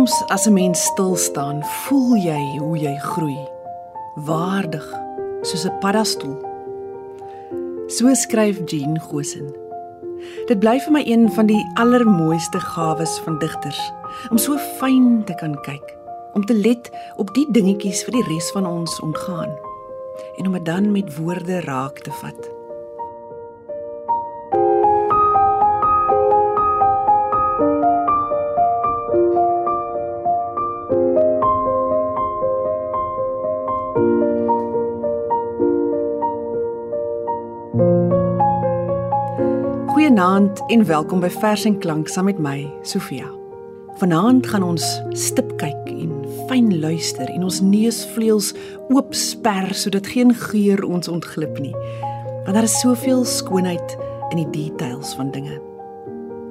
Soms as 'n mens stil staan, voel jy hoe jy groei. Waardig, soos 'n paddastoel. So skryf Jean Gosen. Dit bly vir my een van die allermooiste gawes van digters om so fyn te kan kyk, om te let op die dingetjies vir die res van ons ontgaan en om dit dan met woorde raak te vat. Goeienaand en welkom by Vers en Klank saam met my, Sofia. Vanaand gaan ons stip kyk en fyn luister en ons neusvleuels oop sper sodat geen geur ons ontglip nie. Want daar is soveel skoonheid in die details van dinge.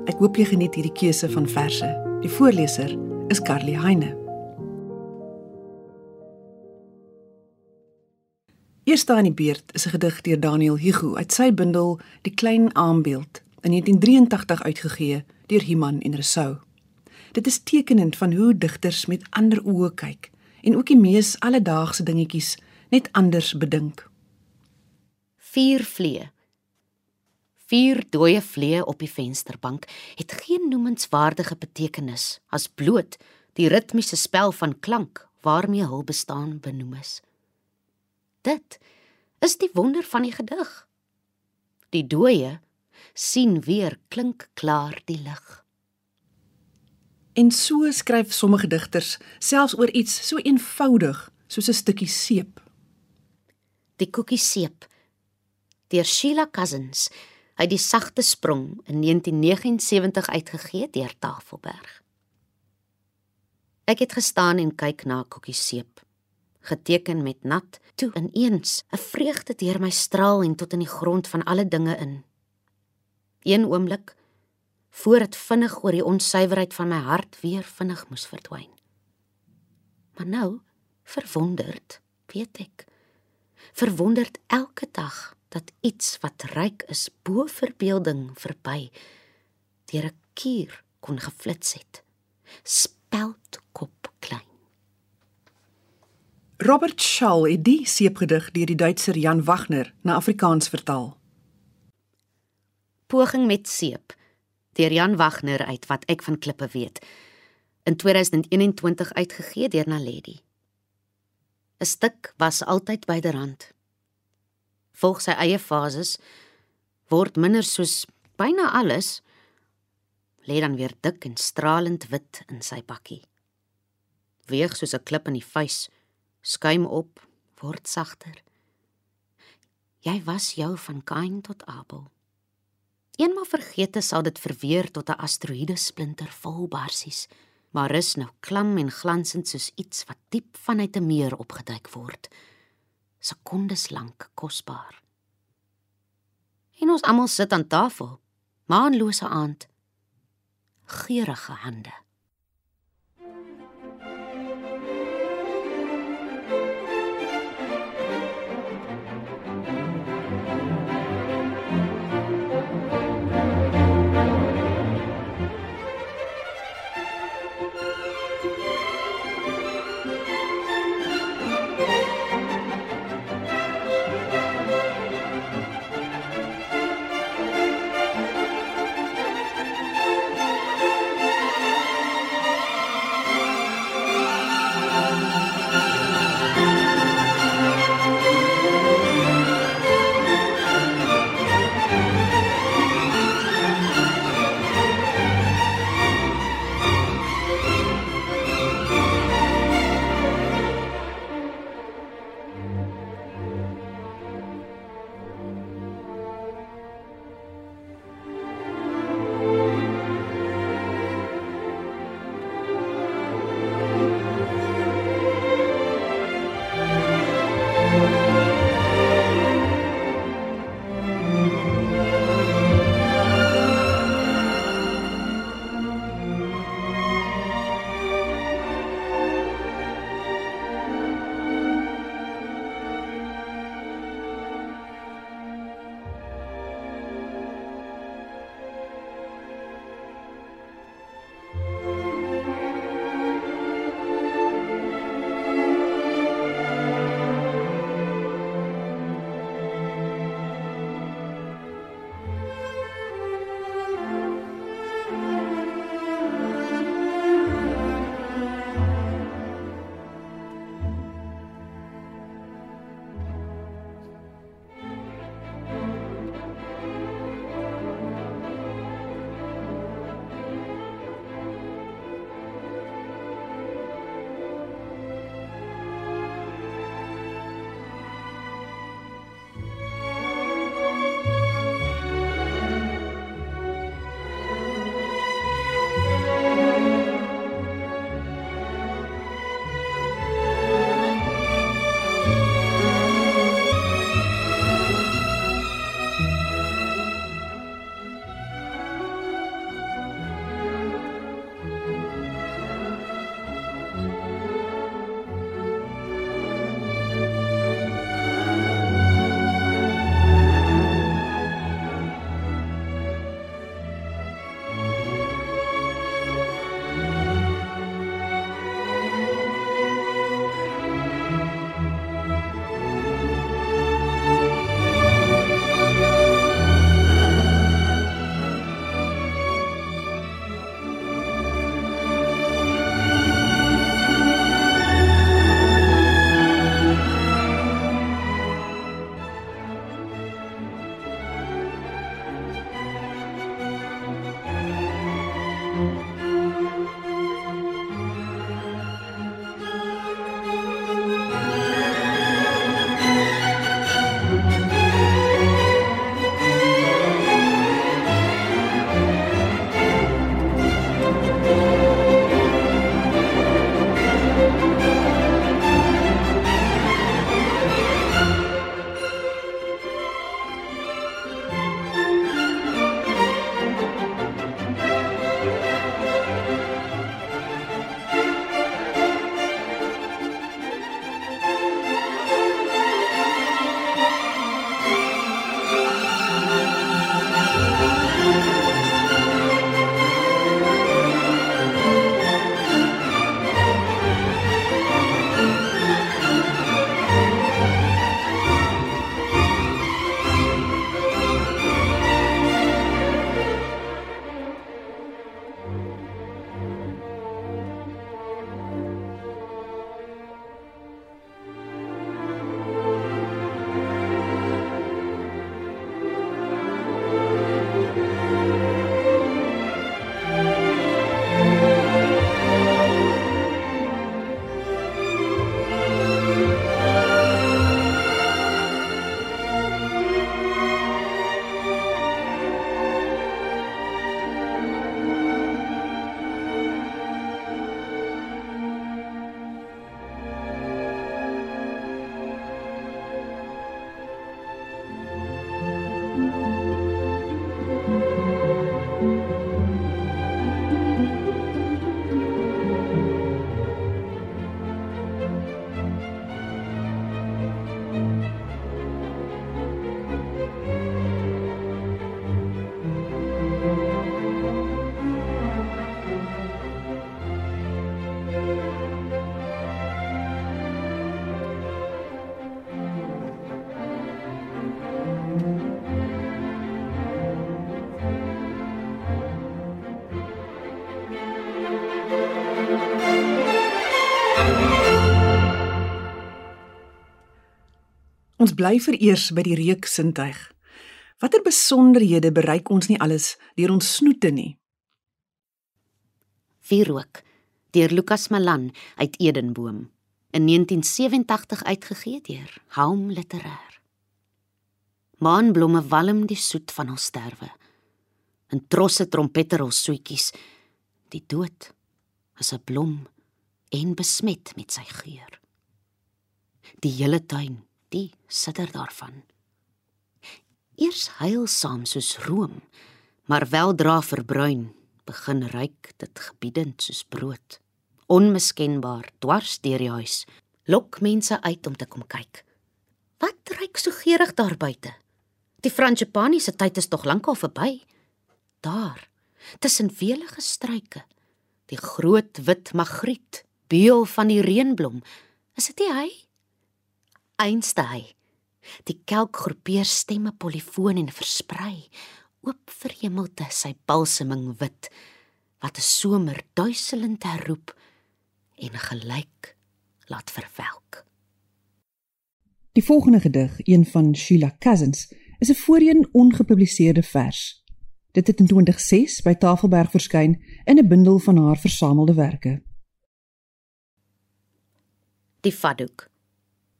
Ek hoop jy geniet hierdie keuse van verse. Die voorleser is Carly Heine. Eerste aan die beurt is 'n gedig deur Daniel Hugo uit sy bundel Die klein aambeeld in 1983 uitgegee deur Himan en Rousseau. Dit is tekenend van hoe digters met ander oë kyk en ook die mees alledaagse dingetjies net anders bedink. Vier vlee. Vier dooie vlee op die vensterbank het geen noemenswaardige betekenis as bloot die ritmiese spel van klank waarmee hul bestaan benoem is. Dit is die wonder van die gedig. Die dooie sien weer klink klaar die lig. En so skryf sommige digters selfs oor iets so eenvoudig soos 'n stukkie seep. Die koekie seep deur Sheila Cousins uit die sagte sprong in 1979 uitgegee deur Tafelberg. Ek het gestaan en kyk na koekie seep geteken met nat toe ineens 'n vreugde deur my straal en tot in die grond van alle dinge in een oomblik voor dit vinnig oor die onsuiverheid van my hart weer vinnig moes verdwyn. Maar nou, verwonderd, weet ek, verwonderd elke dag dat iets wat ryk is bo verbeelding verby deur 'n kier kon geflits het. Speld kop klein. Robert Schall het die seepgedig deur die Duitser Jan Wagner na Afrikaans vertaal. Poging met seep deur Jan Wagner uit wat ek van klippe weet in 2021 uitgegee deur Naledi. 'n Stuk was altyd byderhand. Volg sy eie fases word minder soos byna alles lê dan weer dik en stralend wit in sy bakkie. Weeg soos 'n klip in die vuis, skuim op, word sagter. Jy was jou van Kain tot Abel. Eenmal vergete sal dit verweer tot 'n asteroïde splinter vol barsies, maar is nou klam en glansend soos iets wat diep vanuit 'n meer opgeduik word. Sekondes lank kosbaar. En ons almal sit aan tafel, maanlose aand, geurende hande. Ons bly vereers by die reuk sintuig. Watter besonderhede bereik ons nie alles deur ons snoete nie. Vierrook deur Lukas Malan uit Edenboom in 1987 uitgegee deur Haum Literair. Maanblomme walm die soet van ons sterwe. In trosse trompetterol soetjies die dood as 'n blom en besmet met sy geur. Die hele tuin die sitter daarvan. Eers heilsaam soos room, maar weldra verbruin, begin ryk dit gebiedend soos brood. Onmiskenbaar dwars deur die huis, lok mense uit om te kom kyk. Wat ryk so geurig daar buite? Die Frangipani se tyd is tog lankal verby. Daar, tussen welige struike, die groot wit magriet, beul van die reënblom, is dit nie hy? Einste hy. Die kelk groepeer stemme polifoon en versprei oop verhemelte sy balseming wit wat 'n somer duiselend herroep en gelyk laat verwelk. Die volgende gedig, een van Sheila Cousins, is 'n voorheen ongepubliseerde vers. Dit het in 2006 by Tafelberg verskyn in 'n bundel van haar versamelde werke. Die Fadoek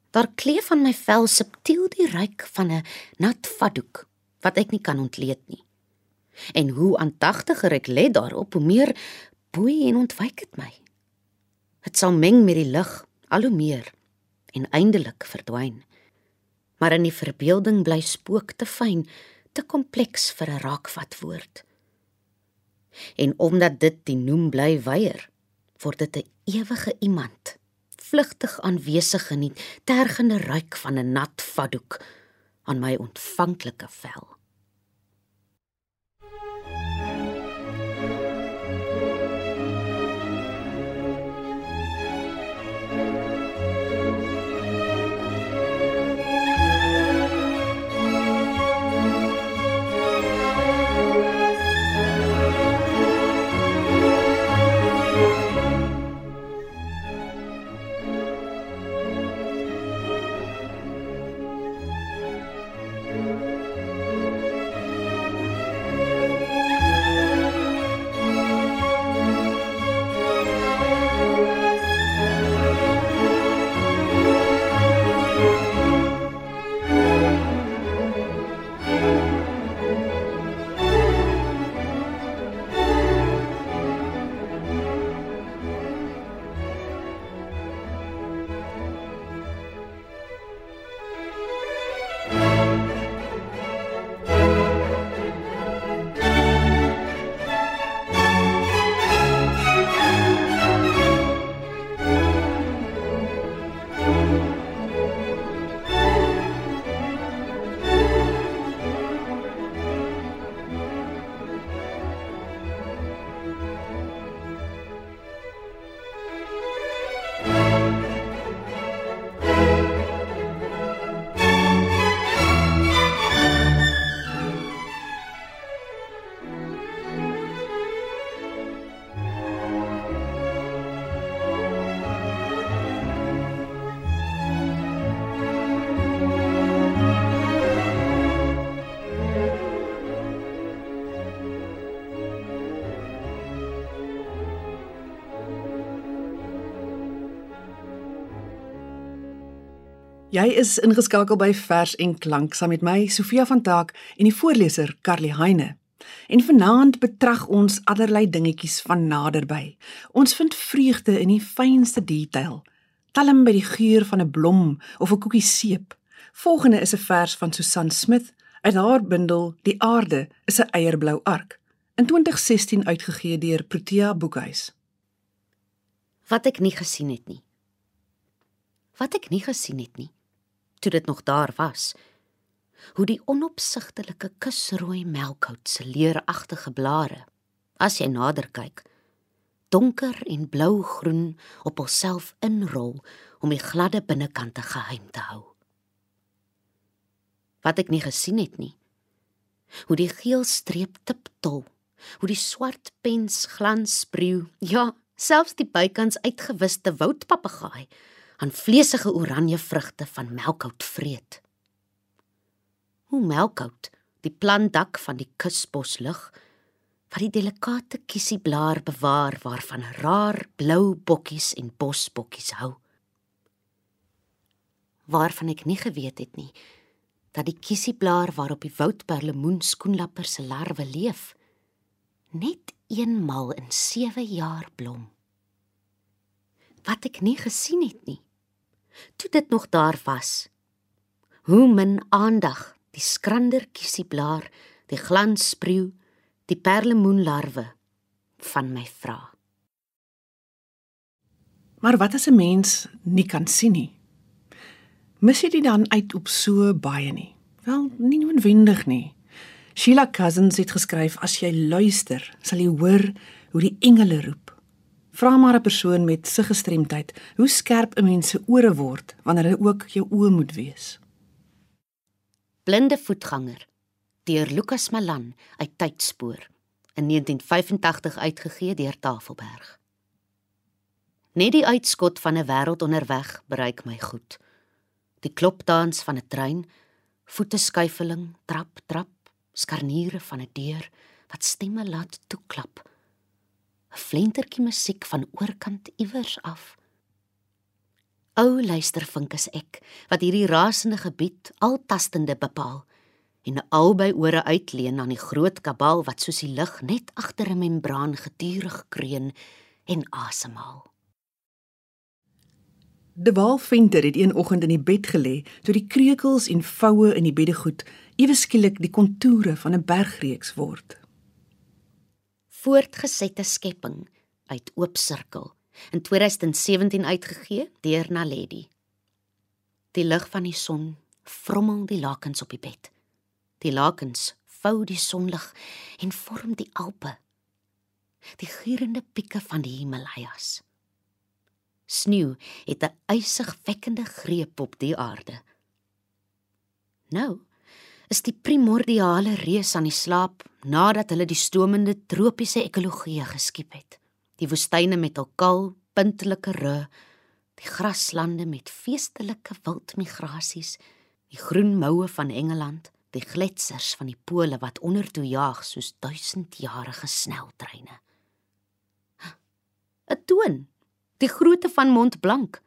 Daar kleef van my vel subtiel die reuk van 'n nat vadoek wat ek nie kan ontleed nie. En hoe aandagtiger ek lê daarop, hoe meer boei en ontwyk dit my. Dit sal meng met die lig al hoe meer en eindelik verdwyn. Maar in die verbeelding bly spook te fyn, te kompleks vir 'n raakvat woord. En omdat dit die noem bly weier, word dit 'n ewige iemand vlugtig aanwesig geniet, tergende ruik van 'n nat vadoek aan my ontvanklike vel. Jy is ingeskakel by Vers en Klank saam met my Sofia van Taak en die voorleser Carly Heine. En vanaand betrag ons allerlei dingetjies van naderby. Ons vind vreugde in die fynste detail. Talm by die geur van 'n blom of 'n koekie seep. Volgende is 'n vers van Susan Smith uit haar bundel Die aarde is 'n eierblou ark in 2016 uitgegee deur Protea Boekhuis. Wat ek nie gesien het nie. Wat ek nie gesien het nie toe dit nog daar was. Hoe die onopsigtelike kusrooi melkhout se leeragtige blare, as jy nader kyk, donker en blou-groen op homself inrol om die gladde binnekante geheim te hou. Wat ek nie gesien het nie. Hoe die geel streep tiptol, hoe die swart pens glans spreeu, ja, Selfs die bykans uitgewiste woudpapegaai aan vleesige oranje vrugte van melkhout vreet. Hoe melkhout die plantdak van die kusbos lig wat die delikate kiesieblaar bewaar waarvan raar blou bokkies en bosbokkies hou. Waarvan ek nie geweet het nie dat die kiesieblaar waarop die woudperlemoen skoenlapper se larwe leef net eenmal in 7 jaar blom. Wat ek nie gesien het nie. Toe dit nog daar was. Hoe min aandag die skrander kiesieblaar, die glansspreeu, die perlemoenlarwe van my vra. Maar wat as 'n mens nie kan sien nie? Mis jy dit dan uit op so baie nie? Wel, nie noodwendig nie. Sheila Cousins het geskryf as jy luister, sal jy hoor hoe die engele roep. Vra maar 'n persoon met sy gestremdheid, hoe skerp 'n mens se ore word wanneer hy ook jou oë moet wees. Blinde voetganger deur Lukas Malan uit Tydspoor in 1985 uitgegee deur Tafelberg. Net die uitskot van 'n wêreld onderweg bereik my goed. Die klopdans van 'n trein, voete skuifeling, trap trap, skarniere van 'n deur wat stemme laat toeklap. 'n Flentertjie musiek van oorkant iewers af. Ou luistervink is ek wat hierdie rasende gebied altastende bepaal en albei ore uitleen aan die groot kabal wat soos die lug net agter 'n membraan gedurig kreun en asemhaal. De Waalventer het een oggend in die bed gelê toe die kreukels en voue in die beddegoed ewe skielik die kontoure van 'n bergreeks word. Voortgesette skepping uit oop sirkel in 2017 uitgegee deur Naledi. Die lig van die son vrommel die lakens op die bed. Die lakens vou die sonlig en vorm die Alpe. Die gierende pieke van die Himalajas. Sneeu het 'n ysig wekkende greep op die aarde. Nou is die primordiale reus aan die slaap nadat hulle die stomende tropiese ekologie geskiep het. Die woestyne met hul kal, puntelike ru, die graslande met feestelike wildmigrasies, die groen moue van Engeland die gletsers van die pole wat ondertoe jaag soos duisendjarige sneltreine. 'n Toon, die grootte van Mont Blanc,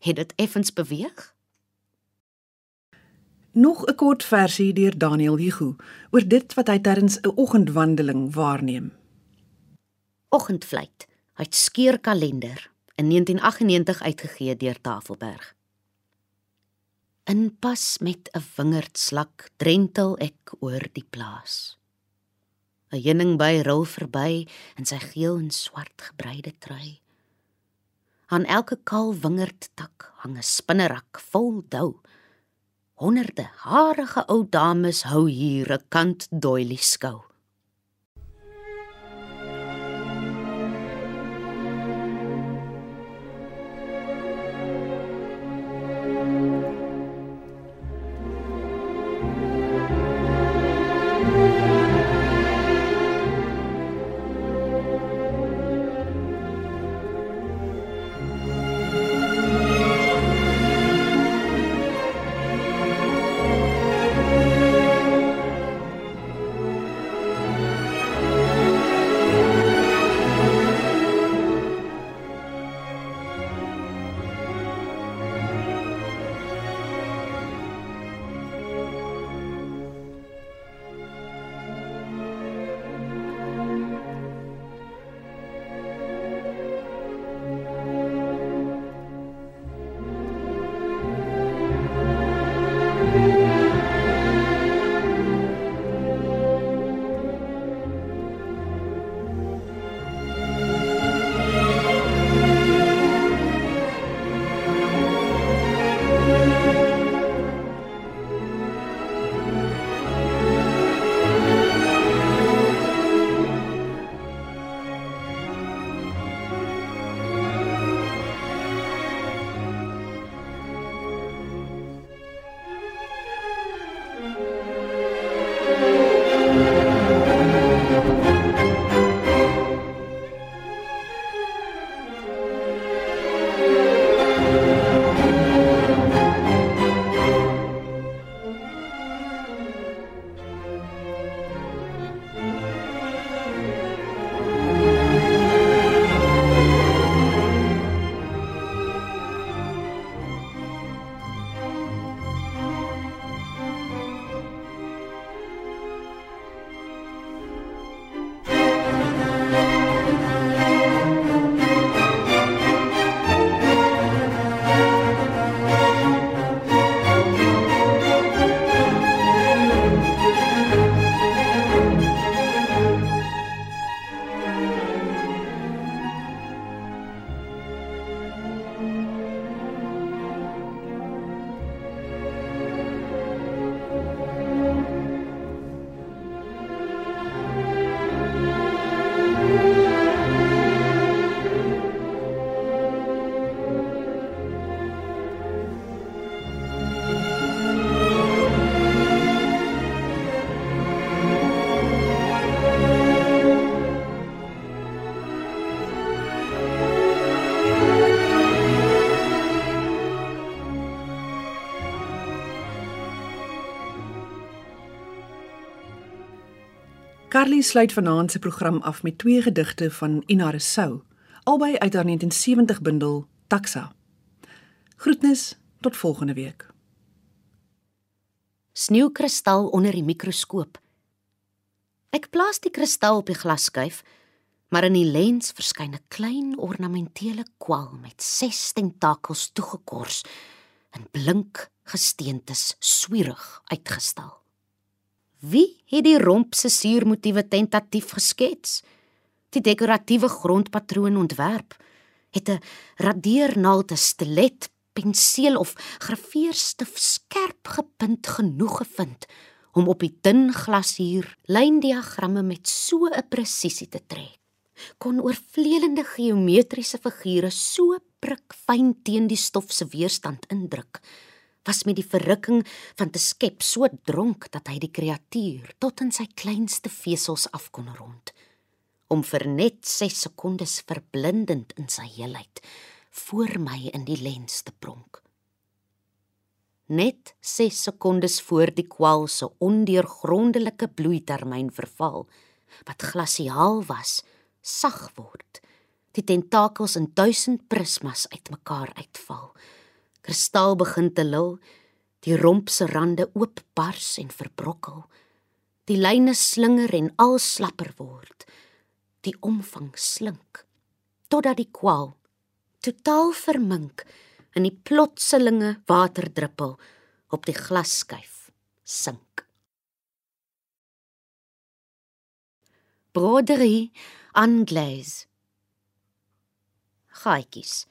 het dit effens beweeg. Nog 'n kort versie deur Daniel Hugo oor dit wat hy tydens 'n oggendwandeling waarneem. Oggendvlieg uit Skeurkalender in 1998 uitgegee deur Tafelberg. In pas met 'n wingerdslak drentel ek oor die plaas. 'n Heuningby rol verby in sy geel en swart gebreide trui. Aan elke kaal wingerdtak hang 'n spinnerak vol dou. Honderde harige ou dames hou hier 'n kant doilie skou. Carly sluit vanaand se program af met twee gedigte van Ina Rousseau, albei uit haar 1970 bundel Taxa. Groetnis tot volgende week. Sneeukristal onder die mikroskoop. Ek plaas die kristal op die glasskyf, maar in die lens verskyn 'n klein ornamentele kwal met 6 tentakels toegekors en blink gesteentes swierig uitgestal. Wie het die romp se suurmotiewe tentatief geskets? Die dekoratiewe grondpatroon ontwerp het 'n radeernaald, 'n stilet, penseel of graveerstif skerp gepunt genoeg gevind om op die dun glasuur lyndiagramme met so 'n presisie te trek. Kon oorvleelende geometriese figure so prikfyn teen die stof se weerstand indruk was met die verrukking van te skep so dronk dat hy die kreatuur tot in sy kleinste vesels af kon rond om vir net 6 sekondes verblindend in sy heelheid voor my in die lens te pronk. Net 6 sekondes voor die kwal se ondeurgrondelike bloeitermyn verval wat glasiaal was sag word die tentakels in duisend prismas uitmekaar uitval kristal begin te lil, die romp se rande oopbars en verbrokkel. Die lyne slinger en al slapper word. Die omvang slink totdat die kwal totaal vermink in die plotselinge waterdruppel op die glasskyf sink. Broderie anglaise. Gaatjies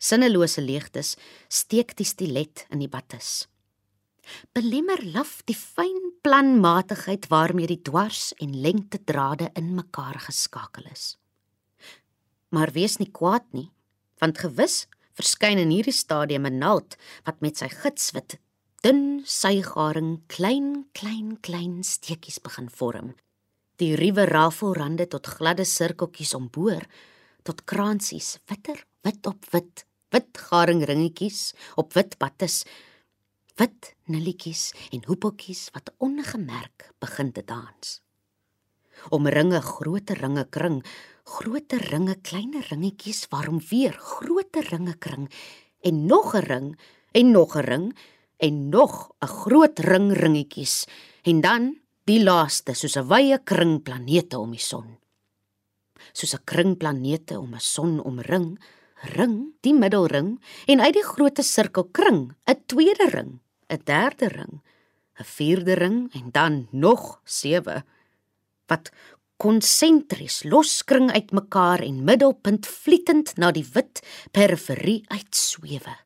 sinnelose leegtes steek die stilet in die batis. Belemmer laf die fyn planmatigheid waarmee die dwars en lengte drade in mekaar geskakel is. Maar wees nie kwaad nie, want gewis verskyn in hierdie stadium 'n naald wat met sy gitswit dun sygaring klein klein klein steekies begin vorm. Die ruwe rafelrande tot gladde sirkeltjies omboor tot kransies witter wit op wit wit garingringetjies op wit battes, wit nulletjies en hoepeltjies wat ongemerk begin te dans. Om ringe groter ringe kring, groter ringe kleiner ringetjies waarom weer groter ringe kring en nog 'n ring en nog 'n ring en nog 'n groot ring ringetjies en dan die laaste soos 'n wye kring planete om die son. Soos 'n kring planete om 'n son omring, ring, die middelring en uit die groote sirkel kring 'n tweede ring, 'n derde ring, 'n vierde ring en dan nog 7 wat konsentries loskring uitmekaar en middelpunt vlietend na die wit periferie uitswewe.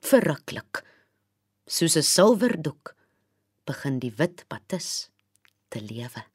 Verruklik. Soos 'n silwerdoek begin die wit batis te lewe.